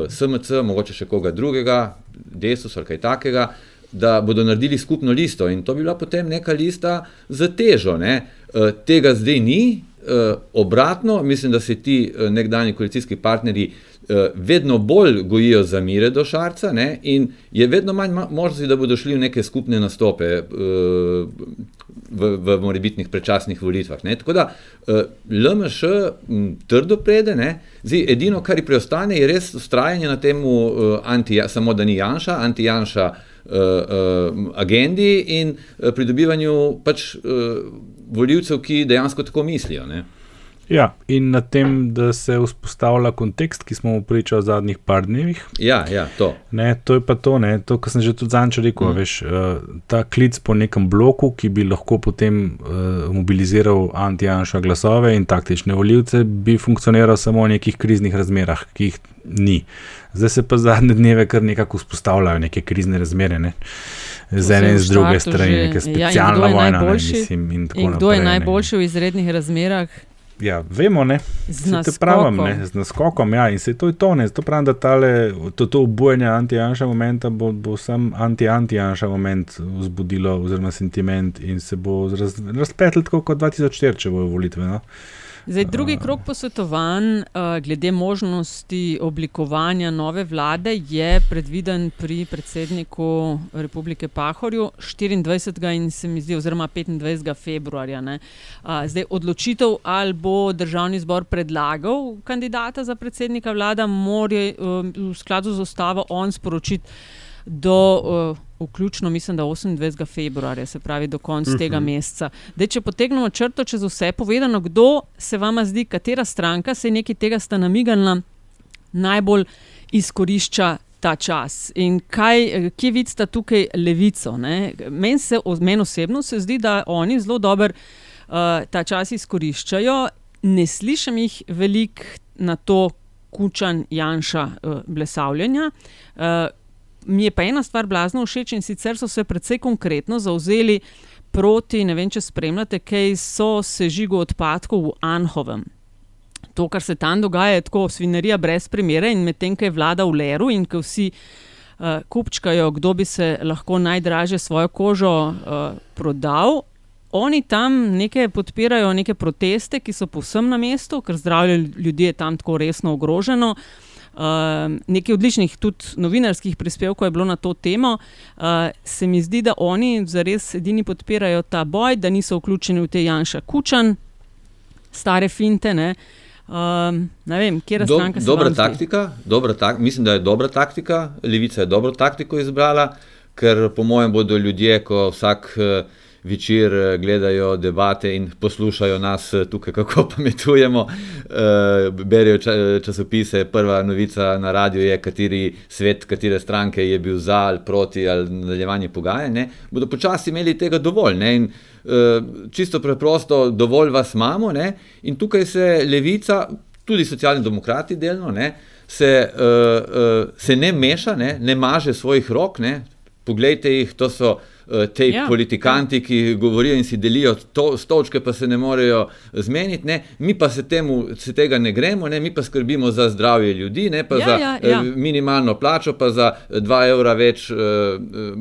SMC, mogoče še koga drugega, Desus ali kaj takega, da bodo naredili skupno listo in to bi bila potem neka lista za težo. Ne. Uh, tega zdaj ni, uh, obratno, mislim, da se ti uh, nekdani koalicijski partnerji uh, vedno bolj gojijo za mire do Šarca ne, in je vedno manj možnosti, da bodo šli v neke skupne nastope v, v morebitnih prečasnih volitvah. Ne. Tako da LMŠ trdo prede, ne. Zdaj, edino, kar ji preostane, je res ustrajanje na tem, uh, samo da ni Janša, anti-Janša. Agendi in pridobivanju pač voljivcev, ki dejansko tako mislijo. Ne? Ja, in na tem, da se vzpostavlja kontekst, ki smo mu pričali v zadnjih par dnevih. Ja, ja to. Ne, to je pa to, ne, to kar sem že tudi zanj rekel. Mm. Veš, uh, ta klic po nekem bloku, ki bi lahko potem uh, mobiliziral anti-janša glasove in taktične voljivce, bi funkcioniral samo v nekih kriznih razmerah, ki jih ni. Zdaj se pa zadnje dneve kar nekako vzpostavljajo neke krizne razmere. Ne. Z ene in z druge strani, neka specialna ja, vojna. Ne, mislim, in in kdo naprej, je najboljši ne. v izrednih razmerah? Ja, vemo, ne. Z naskokom. Pravim, z naskokom, ja, in se to je to, ne. Zato pravim, da tale, to, to obojanje anti-janša momenta bo, bo sam anti-anti-janša moment vzbudilo, oziroma sentiment in se bo raz, razpletel tako kot 2004, če bojo volitve. No. Zdaj, drugi krok posvetovanj uh, glede možnosti oblikovanja nove vlade je predviden pri predsedniku Republike Pahorju 24. in se mi zdi, oziroma 25. februarja. Uh, zdaj, odločitev, ali bo državni zbor predlagal kandidata za predsednika vlade, mora uh, v skladu z ustavo on sporočiti do. Uh, vključno, mislim, da 28. februarja, se pravi do konca uh -huh. tega mhm. meseca. Dej, če potegnemo črto čez vse povedano, kdo se vam zdi, katera stranka se je nekaj tega sta namignila, najbolj izkorišča. Ta čas in kaj, kje vidite tukaj levico? Meni men osebno se zdi, da oni zelo dobro uh, ta čas izkoriščajo. Ne slišim jih veliko na to kučan Janša uh, blesavljanja. Uh, mi je pa ena stvar blazno všeč in sicer so se precej konkretno zauzeli proti, ne vem, če spremljate, kaj so sežigo odpadkov v Anhovem. To, kar se tam dogaja, je tako svinerija brez primere in medtem, ko je vlada v leru in ko vsi uh, kupčkajo, kdo bi se lahko najdraže svojo kožo uh, prodal. Oni tam nekaj podpirajo, neke proteste, ki so povsem na mestu, ker zdravje ljudi je tam tako resno ogroženo. Uh, Uh, nekaj odličnih tudi novinarskih prispevkov je bilo na to temo. Uh, se mi zdi, da oni zares edini podpirajo ta boj, da niso vključeni v te Janša Kučan, stare finte. Ne? Um, ne vem, kje je stranka. Do, dobra taktika, dobra tak, mislim, da je dobra taktika. Levica je dobro taktiko izbrala, ker po mojem bodo ljudje, ko vsak. Uh, večer eh, gledajo debate in poslušajo nas eh, tukaj, kako pametujemo, eh, berijo časopise. Prva novica na radiju je, kateri svet, katere stranke je bil za ali proti ali nadaljevanje pogajanj. Bodo počasi imeli tega dovolj. Ne? In čisto preprosto, dovolj vas imamo. Ne? In tukaj se levica, tudi socialni demokrati, delno. Ne? Se, uh, uh, se ne meša, ne, ne maže svojih rok. Ne. Poglejte jih, to so uh, Eh, te ja, politikanti, ja. ki govorijo in si delijo to, stolčke, pa se ne morejo zmeniti. Ne? Mi pa se, temu, se tega ne gremo, ne? mi pa skrbimo za zdravje ljudi, ne pa ja, za ja, ja. minimalno plačo, pa za 2 evra več eh,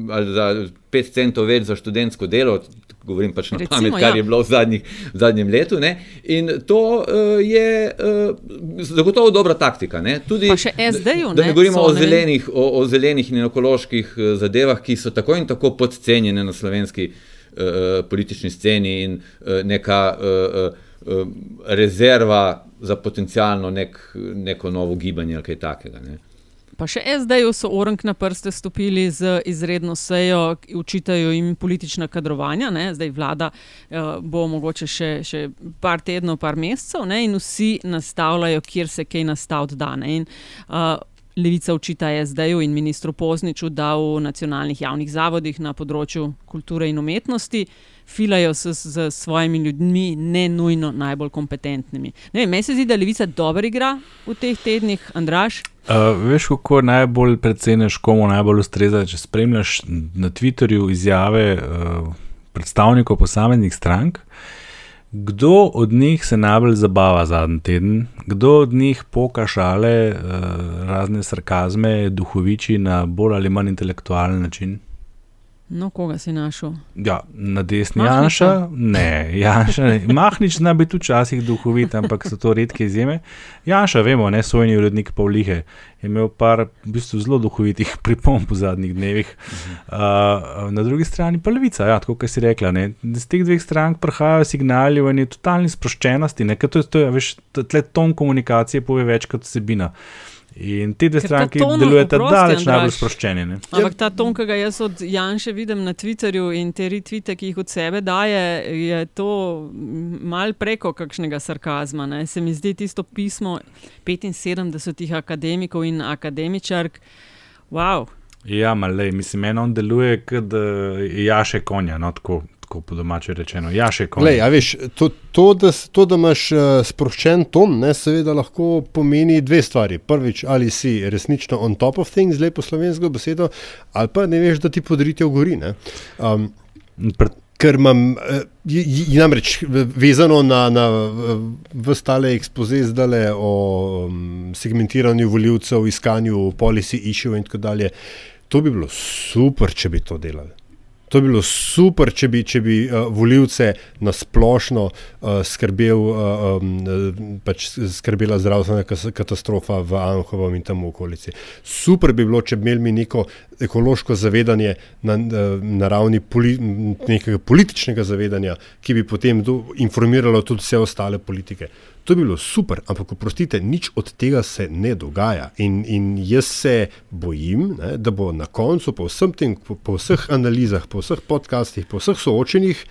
ali za 5 centov več za študentsko delo govorim pač na Recimo, pamet, kar ja. je bilo v, zadnjih, v zadnjem letu. Ne? In to uh, je uh, zagotovo dobra taktika. Tudi, pa še SD-ju. Da ne govorimo so, o, zelenih, o, o zelenih in ekoloških uh, zadevah, ki so tako in tako podcenjene na slovenski uh, politični sceni in uh, neka uh, uh, rezerva za potencijalno nek, neko novo gibanje ali kaj takega. Ne? Pa še SD-ju so orang na prste stopili z izredno sejo, učitajo jim politična kadrovanja. Ne? Zdaj vlada uh, bo mogoče še, še par tednov, par mesecev ne? in vsi nastavljajo, kjer se kaj nastaviti da. In, uh, Levica očita SD-ju in ministru Pozniču, da v nacionalnih javnih zavodih na področju kulture in umetnosti filajo s, s svojimi ljudmi, ne nujno najbolj kompetentnimi. Meni se zdi, da Levica dobro igra v teh tednih, Andraš. Uh, veš, kako najbolj preceneš, komu najbolj ustreza, če spremljaš na Twitterju izjave uh, predstavnikov posameznih strank. Kdo od njih se najbolj zabava zadnji teden, kdo od njih poka šale, uh, razne sarkazme, duhoviči na bolj ali manj intelektualen način? No, koga si našel? Ja, na desni Janša, ne, Janša, ne. Mahnič zna biti včasih duhovit, ampak so to redke izjeme. Janša, vemo, ne sojni urednik Pavlihe, je imel par v bistvu zelo duhovitih pripomb v zadnjih dnevih. Uh, na drugi strani pa levica, ja, tako kot si rekla. Ne. Z teh dveh strank prihajajo signali o eni totalni sproščenosti, ker to je, to je veš, tle ton komunikacije pove več kot vsebina. In te dve stranki delujete daleč najbolj sproščeni. Ne? Ampak ta ton, ki ga jaz od Janša vidim na Twitterju in te retvite, ki jih od sebe daje, je to mal preko kakšnega sarkazma. Ne? Se mi zdi tisto pismo 75 akademikov in akademičark. Wow. Ja, malej, mislim, eno on deluje, kot je jaše konja, no tako tako po domače rečeno. Ja, še kot. To, to, da, to, da imaš uh, sproščen ton, ne, seveda lahko pomeni dve stvari. Prvič, ali si resnično on top of things, lepo slovensko besedo, ali pa ne veš, da ti podritijo gori. Um, ker imam, uh, namreč vezano na, na vstale ekspoze zdaj o um, segmentiranju voljivcev, iskanju policy issue in tako dalje. To bi bilo super, če bi to delali. To bi bilo super, če bi, če bi uh, volivce na splošno uh, skrbel, uh, um, pač skrbela zdravstvena katastrofa v Anhovem in tam v okolici. Super bi bilo, če bi imeli neko ekološko zavedanje na, na ravni poli, nekega političnega zavedanja, ki bi potem informiralo tudi vse ostale politike. To bi bilo super, ampak oprostite, nič od tega se ne dogaja. In, in jaz se bojim, ne, da bo na koncu, po, tem, po, po vseh analizah, po vseh podcastih, po vseh soočenjih,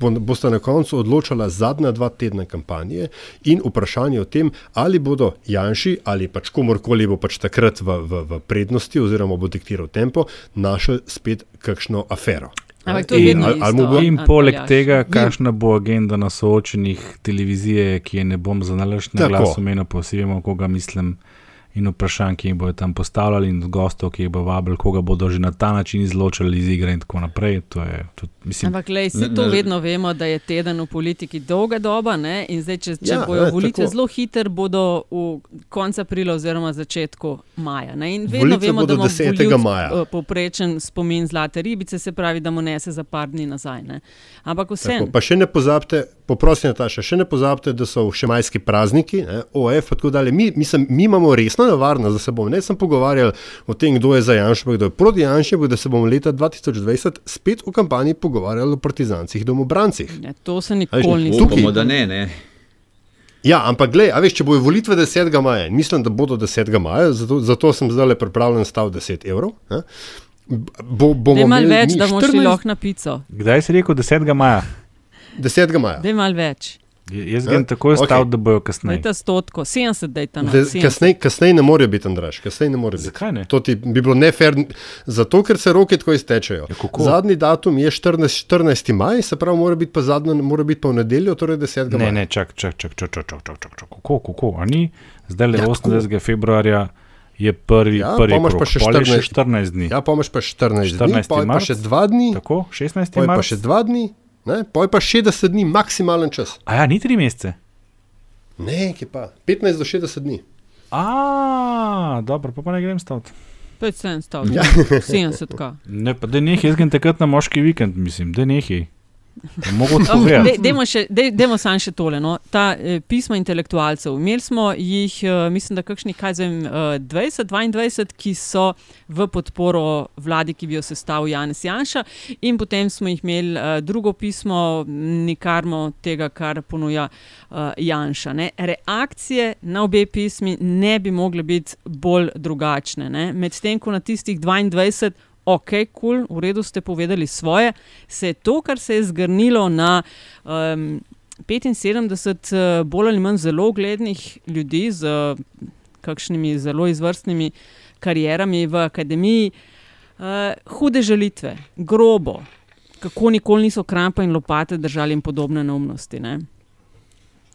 bo, boste na koncu odločala zadnja dva tedna kampanje in vprašanje o tem, ali bodo Janši ali pač komorkoli bo pač takrat v, v, v prednosti oziroma bo diktiral tempo, našel spet kakšno afero. In, ali, ali bo, in poleg aljaš. tega, kakšna bo agenda na soočenih televizije, ki je ne bom za nalašč na glas omenil, posebej, koga mislim in vprašanj, ki jih bodo tam postavljali, in gostov, ki jih bo vabili, koga bodo že na ta način izločili iz igre in tako naprej. Je, tudi, mislim, Ampak, lej, vsi to vedno vemo, da je teden v politiki dolga doba. Ne? In zdaj, če, če ja, bojo volitve zelo hitro, bodo v koncu aprila oziroma začetku maja. Ne? In vedno volitve vemo, da bo 10. maja. Eh, Poprečen spomin zlate ribice, se pravi, da mu nese za par dni nazaj. Ne? Ampak vse. Pa še ne pozabite, poprosim, Nataša, še ne pozabite, da so še majski prazniki, ne? OF in tako dalje. Mi, mislim, mi imamo resno nevarnost, da se bomo ne samo pogovarjali o tem, kdo je za Janša, kdo je proti Janša, da se bomo leta 2020 spet v kampanji pogovarjali o partizancih, domobrancih. Ne, to se nikoli ni zgodilo. Da ne, ne. Ja, ampak gled, veš, če bojo volitve 10. maja, mislim, da bodo 10. maja, zato, zato sem zdaj le pripravljen stav 10 evrov. Ne? Bo, bomo imeli več, da bomo 14... šli lahko na pico. Kdaj si rekel 10. maja? 10. maja. Da je malo več. Jaz grem tako stav, okay. da bojo kasneje. Dajte stotko, 70 dajte na kasneje. Kasneje ne morejo biti, Andraš, kasneje ne morejo biti. Zakaj ne? To ti bi bilo nefer, zato ker se roke tako iztečejo. Ja, Zadnji datum je 14, 14. maj, se pravi, mora biti pa zadnjo, mora biti pa v nedeljo, torej 10. Ne, maja. ne, čak, čak, čak, čak, čak, čak, čak, čak, čak, kako, kako, a ni? Zdaj le ja, 28. februarja. Je prvi, ja, prvi pa še 14, še 14 dni. Ja, pa imaš pa 14, 14 dni, pa, pa še 2 dni. Tako, 16 dni. Pa še 2 dni, pa je pa 60 dni, maksimalen čas. A ja, ni 3 mesece. Ne, ki pa 15 do 60 dni. A, dobro, pa, pa ne grem staviti. 5 staviti, ja. 70 ka. Ne, pa da nekaj, jaz grem takrat na moški vikend, mislim, da nekaj. Dajmo samo še tole. No. Ta eh, pisma intelektualcev. Imeli smo jih, eh, mislim, da kakšni, kaj zvem, eh, 20, 22, ki so v podporo vladi, ki bi jo sestavil Janes Janša, in potem smo jih imeli eh, drugo pismo, nikarmo tega, kar ponuja eh, Janša. Ne. Reakcije na obe pismi ne bi mogle biti bolj drugačne. Medtem ko na tistih 22 ok, kul, cool, v redu ste povedali svoje, se je to, kar se je zgrnilo na um, 75 bolj ali manj zelo uglednih ljudi z kakšnimi zelo izvrstnimi karierami v akademiji. Uh, hude žalitve, grobo, kako nikoli niso krampa in lopate držali in podobne neumnosti. Ne?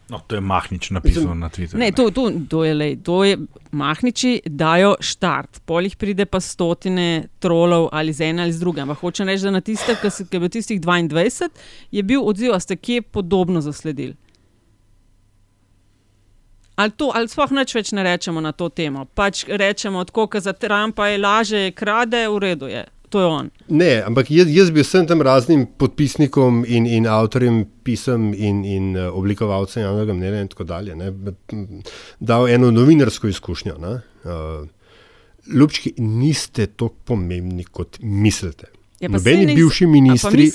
No, to je Mahnič napisal na Twitterju. Ne, to, to, to, je, lej, to je Mahniči dajo štart, polih pride pa stotine trolov ali z ena ali z druge. Ampak hočem reči, da na tistih, ki je bil tistih 22, je bil odziv, a ste kje podobno zasledili. Ali, to, ali sploh nič več ne rečemo na to temo. Pač rečemo, tako kot za Trumpa je laže, krade, v redu je. To je on. Ne, ampak jaz, jaz bi vsem tem raznim podpisnikom in, in avtorjem pisem in, in uh, oblikovalcem javnega mnenja in tako dalje ne, dal eno novinarsko izkušnjo. Uh, Ljubčki, niste tako pomembni, kot mislite. Ja, Nobeni bivši ministri.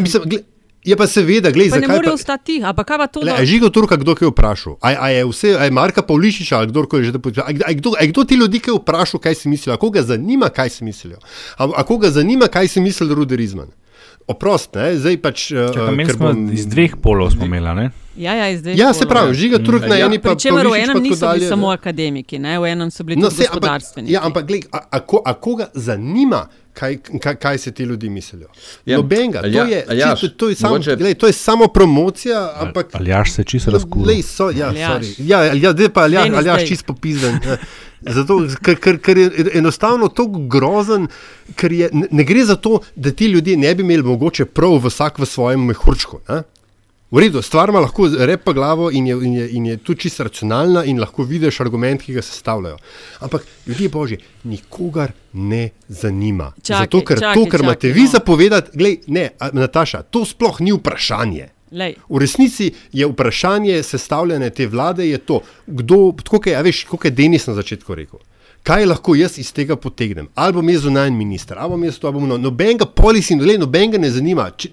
Mislim, Je pa seveda, gledaj, zakaj. Ne morejo ostati tiho, ampak kaj pa to? Je žigo Turka, kdo je vprašal. A, a je vse, a je Marka Pavlišiča ali kdorkoli že da podpisal. A, a, a kdo ti ljudi, je vprašal, kaj si mislijo, a koga zanima, kaj si mislijo. A, a koga zanima, kaj si misli Ruderizman. Oprost, ne, zdaj pač. Čakaj, uh, bom... Iz dveh polov smo imeli, ne? Ja, ja, ja se pravi, žiga Turk na eni pa Pričemer, v enem niso bili dalje, samo akademiki, ne? v enem so bili no, tudi gospodarstveniki. Ja, ampak gled, a, a, a koga zanima, kaj, kaj, kaj se ti ljudje mislijo? Ja, Nobenga, to, ja, je, aljaš, čisto, to, je sam, mogoče... gled, to je samo promocija. Ampak, ali jaš se čisto razkuje? Ja, ja, ja, zdaj pa aljaš, aljaš čisto popizden. Zato, ker, ker, ker je enostavno tako grozen, ker je, ne, ne gre za to, da ti ljudje ne bi imeli mogoče prav vsak v svojem mehurčku. Ne? V redu, stvar ima lahko repa glavo in je, in, je, in je tudi čisto racionalna in lahko vidiš argument, ki ga sestavljajo. Ampak ljudje božji, nikogar ne zanima. Čaki, Zato, ker čaki, to, kar čaki, imate vi no. zapovedati, gledaj, ne, Nataša, to sploh ni vprašanje. Lej. V resnici je vprašanje sestavljanja te vlade to, kdo, tako je, veš, kot je Denis na začetku rekel. Kaj lahko jaz iz tega potegnem? Ali bom jaz zunanji minister, ali bom jaz to, ali bom no, nobenega polisi, nobenega ne zanima. Če,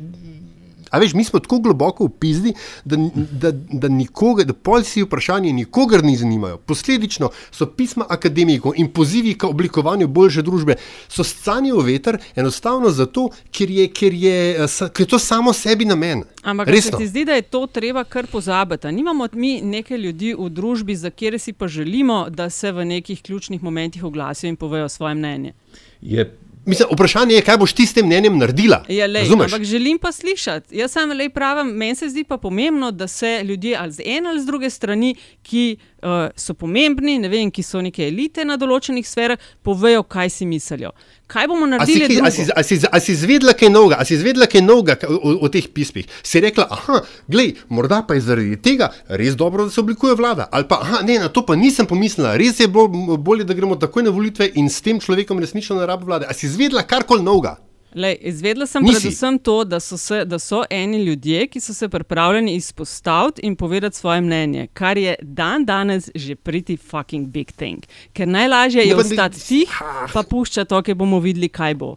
A veš, mi smo tako globoko v pizdi, da, da, da, nikoga, da polci vprašanje nikogar ni zanimajo. Posledično so pisma akademikov in pozivi k oblikovanju boljše družbe, so scani v veter, enostavno zato, ker je, ker je, ker je to samo sebi namen. Ampak se ti zdi, da je to treba kar pozabiti. Nimamo mi nekaj ljudi v družbi, za kere si pa želimo, da se v nekih ključnih momentih oglasijo in povejo svoje mnenje. Je Mislim, vprašanje je, kaj boš ti s tem mnenjem naredila. Ja, lej, ampak želim pa slišati. Jaz sem le pravim, meni se zdi pa pomembno, da se ljudje ali z ene ali z druge strani, ki uh, so pomembni, ne vem, ki so neke elite na določenih sferah, povejo, kaj si mislijo. Kaj bomo naredili? A si, a si, a si izvedela kaj novega, a si izvedela kaj novega o, o teh pismih? Si rekla, ah, glej, morda pa je zaradi tega res dobro, da se oblikuje vlada. Ali pa, ah, ne, na to pa nisem pomislila, res je bolje, da gremo takoj na volitve in s tem človekom resnično na rabo vlade. A si izvedela karkoli novega? Lej, izvedela sem Nisi. predvsem to, da so, se, da so eni ljudje, ki so se pripravljeni izpostaviti in povedati svoje mnenje, kar je dan danes že pretty fucking big thing. Ker najlažje je ostati tih, pa puščati to, ker bomo videli, kaj bo.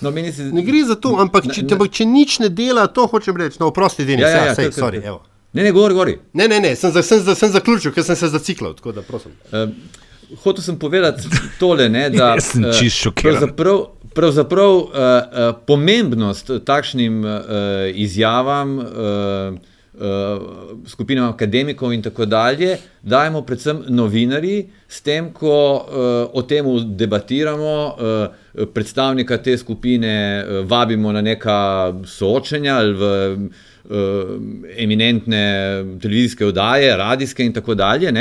No, se... Ne gre za to, ampak če, če, če nič ne dela, to hočem reči. No, prosti, Denis, ja, ja, ja, sej, sorry, ne, ne, govori, govori. Ne, ne, ne, sem, sem, sem, sem zaključil, ker sem se zaciklal. Tako da, prosim. Um, hotel sem povedati tole, ne, da sem čisto šokiran pravzaprav uh, uh, pomembnost takšnim uh, izjavam, uh, uh, skupinam akademikov in tako dalje, dajemo predvsem novinari, s tem, ko uh, o tem debatiramo, uh, predstavnika te skupine uh, vabimo na neka soočenja ali v uh, eminentne televizijske oddaje, radijske in tako dalje.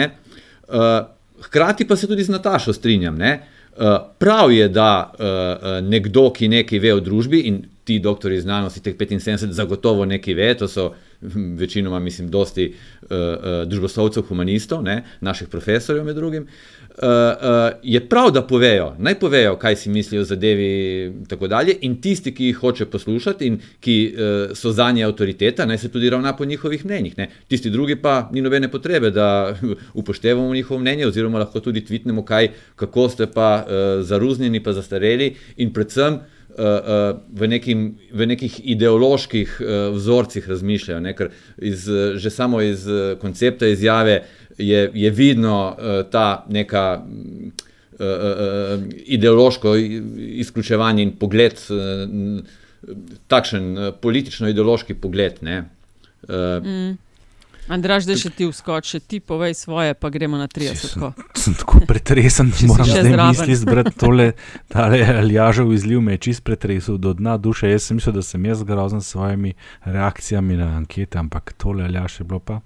Uh, hkrati pa se tudi z Natašo strinjam. Ne? Eh, prav je, da uh, nekdo, ki nekaj ve o družbi, in ti doktori znanosti, teh 75, zagotovo nekaj ve, to so hm, večinoma, mislim, dosti uh, uh, družboslovcev, humanistov, ne, naših profesorjev med drugim. Uh, uh, je prav, da povejo, naj povejo, kaj si mislijo o zadevi, in tako dalje. In tisti, ki jih hoče poslušati in ki uh, so za nje avtoriteta, naj se tudi ravna po njihovih mnenjih. Ne. Tisti drugi pa ni nobene potrebe, da upoštevamo njihovo mnenje, oziroma lahko tudi tvitnemo, kaj, kako ste pa uh, zaruznjeni, pa zastareli in predvsem. Uh, v, nekim, v nekih ideoloških uh, vzorcih razmišljajo, ne, iz, že samo iz koncepta izjave je, je vidno ta neka ideološko izključevanje in pogled, takšen politično-ideološki pogled. Uh, mm. Andraž, da še ti vskoči, ti povej svoje, pa gremo na 30. Sem, sem tako pretresen, da moram zdaj misliti zbrati tole, tale aljažev izliv me je čist pretresel do dna duše. Jaz sem mislil, da sem jaz grozen s svojimi reakcijami na ankete, ampak tole aljaž je bilo pa.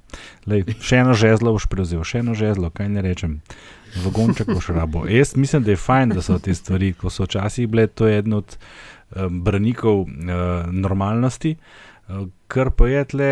Lej, še eno žezlo boš prevzel, še eno žezlo, kaj ne rečem. Vagonček boš rabo. Jaz mislim, da je fajn, da so te stvari, ko so včasih bile, to je eden od um, branikov uh, normalnosti, uh, kar pa je tle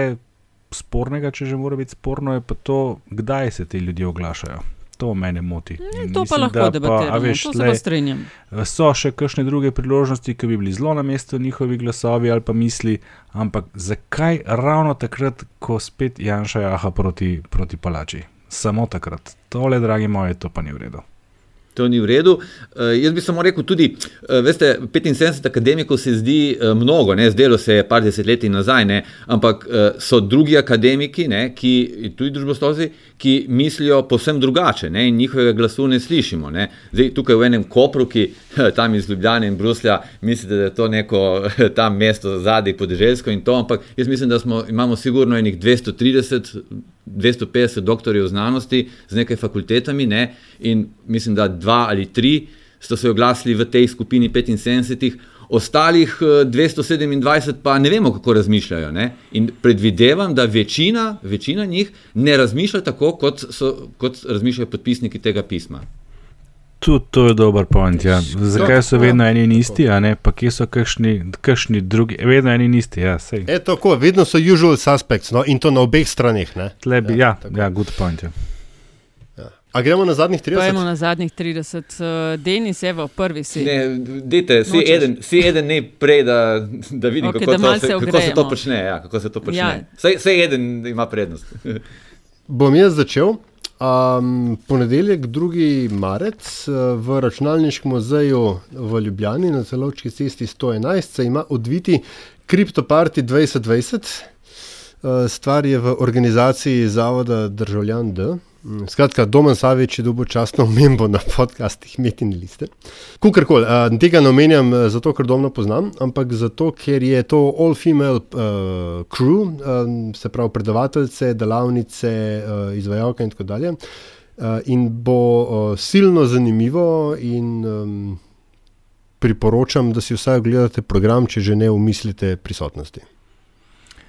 spornega, če že mora biti sporno, je pa to, kdaj se ti ljudje oglašajo. To mene moti. In to pa lahko debatiramo, to se pa strinjam. So še kakšne druge priložnosti, ki bi bili zelo na mestu njihovi glasovi ali pa misli, ampak zakaj ravno takrat, ko spet Janša jaha proti, proti palači? Samo takrat. Tole, dragi moji, to pa ni v redu. To ni v redu. Uh, jaz bi samo rekel, tudi, uh, veste, 75 akademikov se zdi uh, mnogo, ne, zdelo se je par desetletij nazaj, ne, ampak uh, so drugi akademiki, ne, ki, tudi družboslovci, ki mislijo povsem drugače ne, in njihovega glasu ne slišimo. Ne. Zdaj, tukaj v enem kopru, ki tam iz Ljubljana in Bruslja, mislite, da je to neko tam mesto zadaj podeželsko in to, ampak jaz mislim, da smo, imamo sigurno enih 230. 250 doktorjev znanosti z nekaj fakultetami, ne, in mislim, da dva ali tri so se oglasili v tej skupini 75, ostalih 227 pa ne vemo, kako razmišljajo. Ne. In predvidevam, da večina, večina njih ne razmišlja tako, kot, so, kot razmišljajo podpisniki tega pisma. Tudi to je dober point. Ja. Zakaj so vedno eni in isti, a ne pa kje so kakšni drugi, vedno eni in isti. Ja, e, tako, vedno so usual suspects no, in to na obeh straneh. Tlebi, ja, ja, ja, good point. Ja. A gremo na zadnjih 30? Gremo na zadnjih 30, uh, Denis v prvi sedi. Dite, si, eden, si eden ne prej, da, da vidim, okay, kako, da to, se, kako se to počne. Ja, kako se to počne. Ja. Sej, sej eden ima prednost. Bom jaz začel. Um, ponedeljek, 2. marec, v računalniškem muzeju v Ljubljani na celovčki cesti 111 se ima odviti CryptoParty 2020. Uh, stvar je v organizaciji Zavoda Državljan D. Mm, skratka, Domen Savič je dobil častno omembo na podcastih Metin Liste. Kukorkoli, tega ne omenjam zato, ker domno poznam, ampak zato, ker je to all-female uh, crew, um, se pravi predavateljice, delavnice, uh, izvajalke in tako dalje. Uh, in bo uh, silno zanimivo, in um, priporočam, da si vsaj ogledate program, če že ne umislite prisotnosti.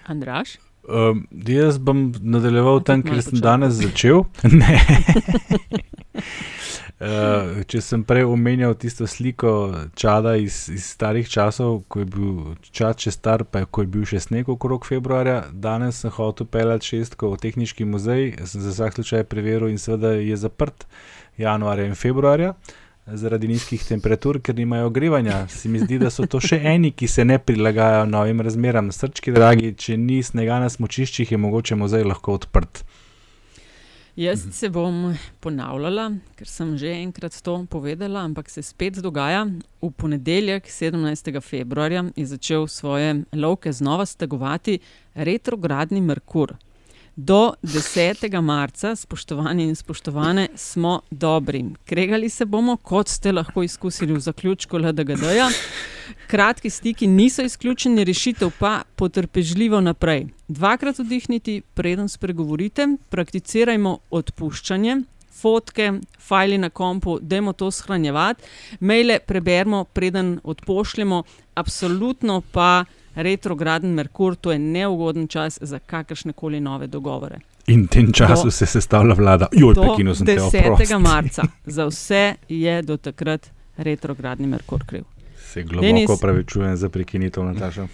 Andraš? Um, jaz bom nadaljeval tam, kjer sem danes začel. uh, če sem prej omenjal tisto sliko čada iz, iz starih časov, ko je bil čas še star, pa je, je bil še sneg okrog februarja, danes sem hotel peljati šestko v tehnički muzej, sem za vsak slučaj preveril in seveda je zaprt januarja in februarja. Uh, zaradi nizkih temperatur, ker nimajo ogrevanja. Se mi zdi, da so to še eni, ki se ne prilagajajo novim razmeram. Srčki, dragi, če ni snega na smočiščih, je mogoče muzej lahko odprt. Jaz se bom ponavljala, ker sem že enkrat to povedala, ampak se spet dogaja. V ponedeljek, 17. februarja, je začel svoje lovke znova stegovati retrogradni Merkur. Do 10. marca, spoštovani in spoštovane, smo dobri. Kregali se bomo, kot ste lahko izkusili v zaključku LDGD-ja. Kratki stiki niso izključeni, rešitev pa potrpežljivo naprej. Dvakrat vdihniti, preden spregovorite, prakticirajmo odpuščanje. Fotke, fajli na kompu, dajmo to shranjevati, maile preberemo, preden odpošljemo, absolutno pa retrograden Merkur, to je neugoden čas za kakršne koli nove dogovore. In v tem času do, se sestavlja vlada, joj, pekino sem 10. marca. Za vse je do takrat retrogradni Merkur kriv. Se globoko opravičujem za prekinitev, Nataša.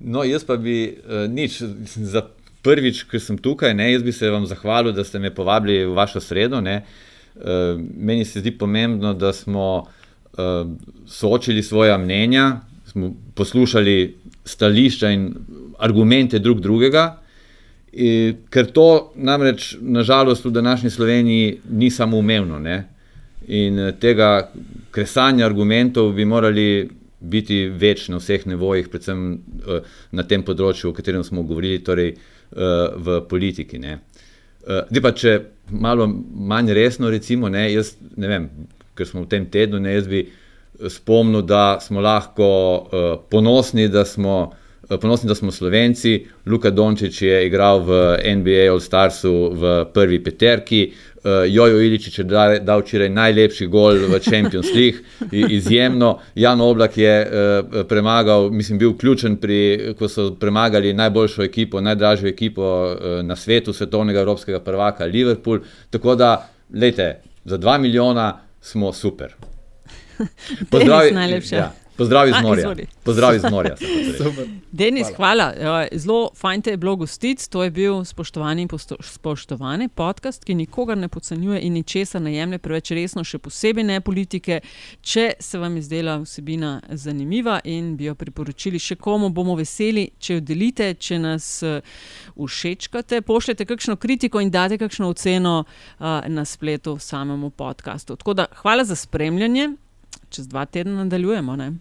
No, jaz pa bi uh, nič za prvič, ker sem tukaj, ne, jaz bi se vam zahvalil, da ste me povabili v vašo sredo. Uh, meni se zdi pomembno, da smo uh, soočili svoja mnenja, smo poslušali stališča in argumente drug drugega, in, ker to namreč, nažalost, v današnji Sloveniji ni samo umevno. Ne? In eh, tega kresanja argumentov bi morali biti več na vseh nevojih, predvsem uh, na tem področju, o katerem smo govorili, torej uh, v politiki. Uh, pa, če malo manj resno, recimo, ne, jaz, ne vem, ker smo v tem tednu, ne, jaz bi uh, spomnil, da smo lahko uh, ponosni, da smo eh, ponosni, da smo Slovenci. Luka Dončić je igral v NBA All Starsu v prvi peterki. Uh, Jojo Iličič je dal včeraj najlepši gol v Champions League, izjemno. Jan Oblak je uh, premagal, mislim, bil ključen pri, ko so premagali najboljšo ekipo, najdražjo ekipo uh, na svetu, svetovnega evropskega prvaka Liverpool. Tako da, lejte, za dva milijona smo super. Pozdravi, najlepše. Ja. Pozdrav iz morja. Pozdrav iz morja. Denis, hvala. hvala. Zelo fajn te je bilo gostiti. To je bil spoštovani in spoštovani podcast, ki nikogar ne podcenjuje in ničesar ne jemlje preveč resno, še posebej ne politike. Če se vam je zdela vsebina zanimiva in bi jo priporočili še komu, bomo veseli, če jo delite, če nas všečkate, pošljete kakšno kritiko in date kakšno oceno uh, na spletu samemu podkastu. Tako da hvala za spremljanje čez dva tedna nadaljujemo. Ne?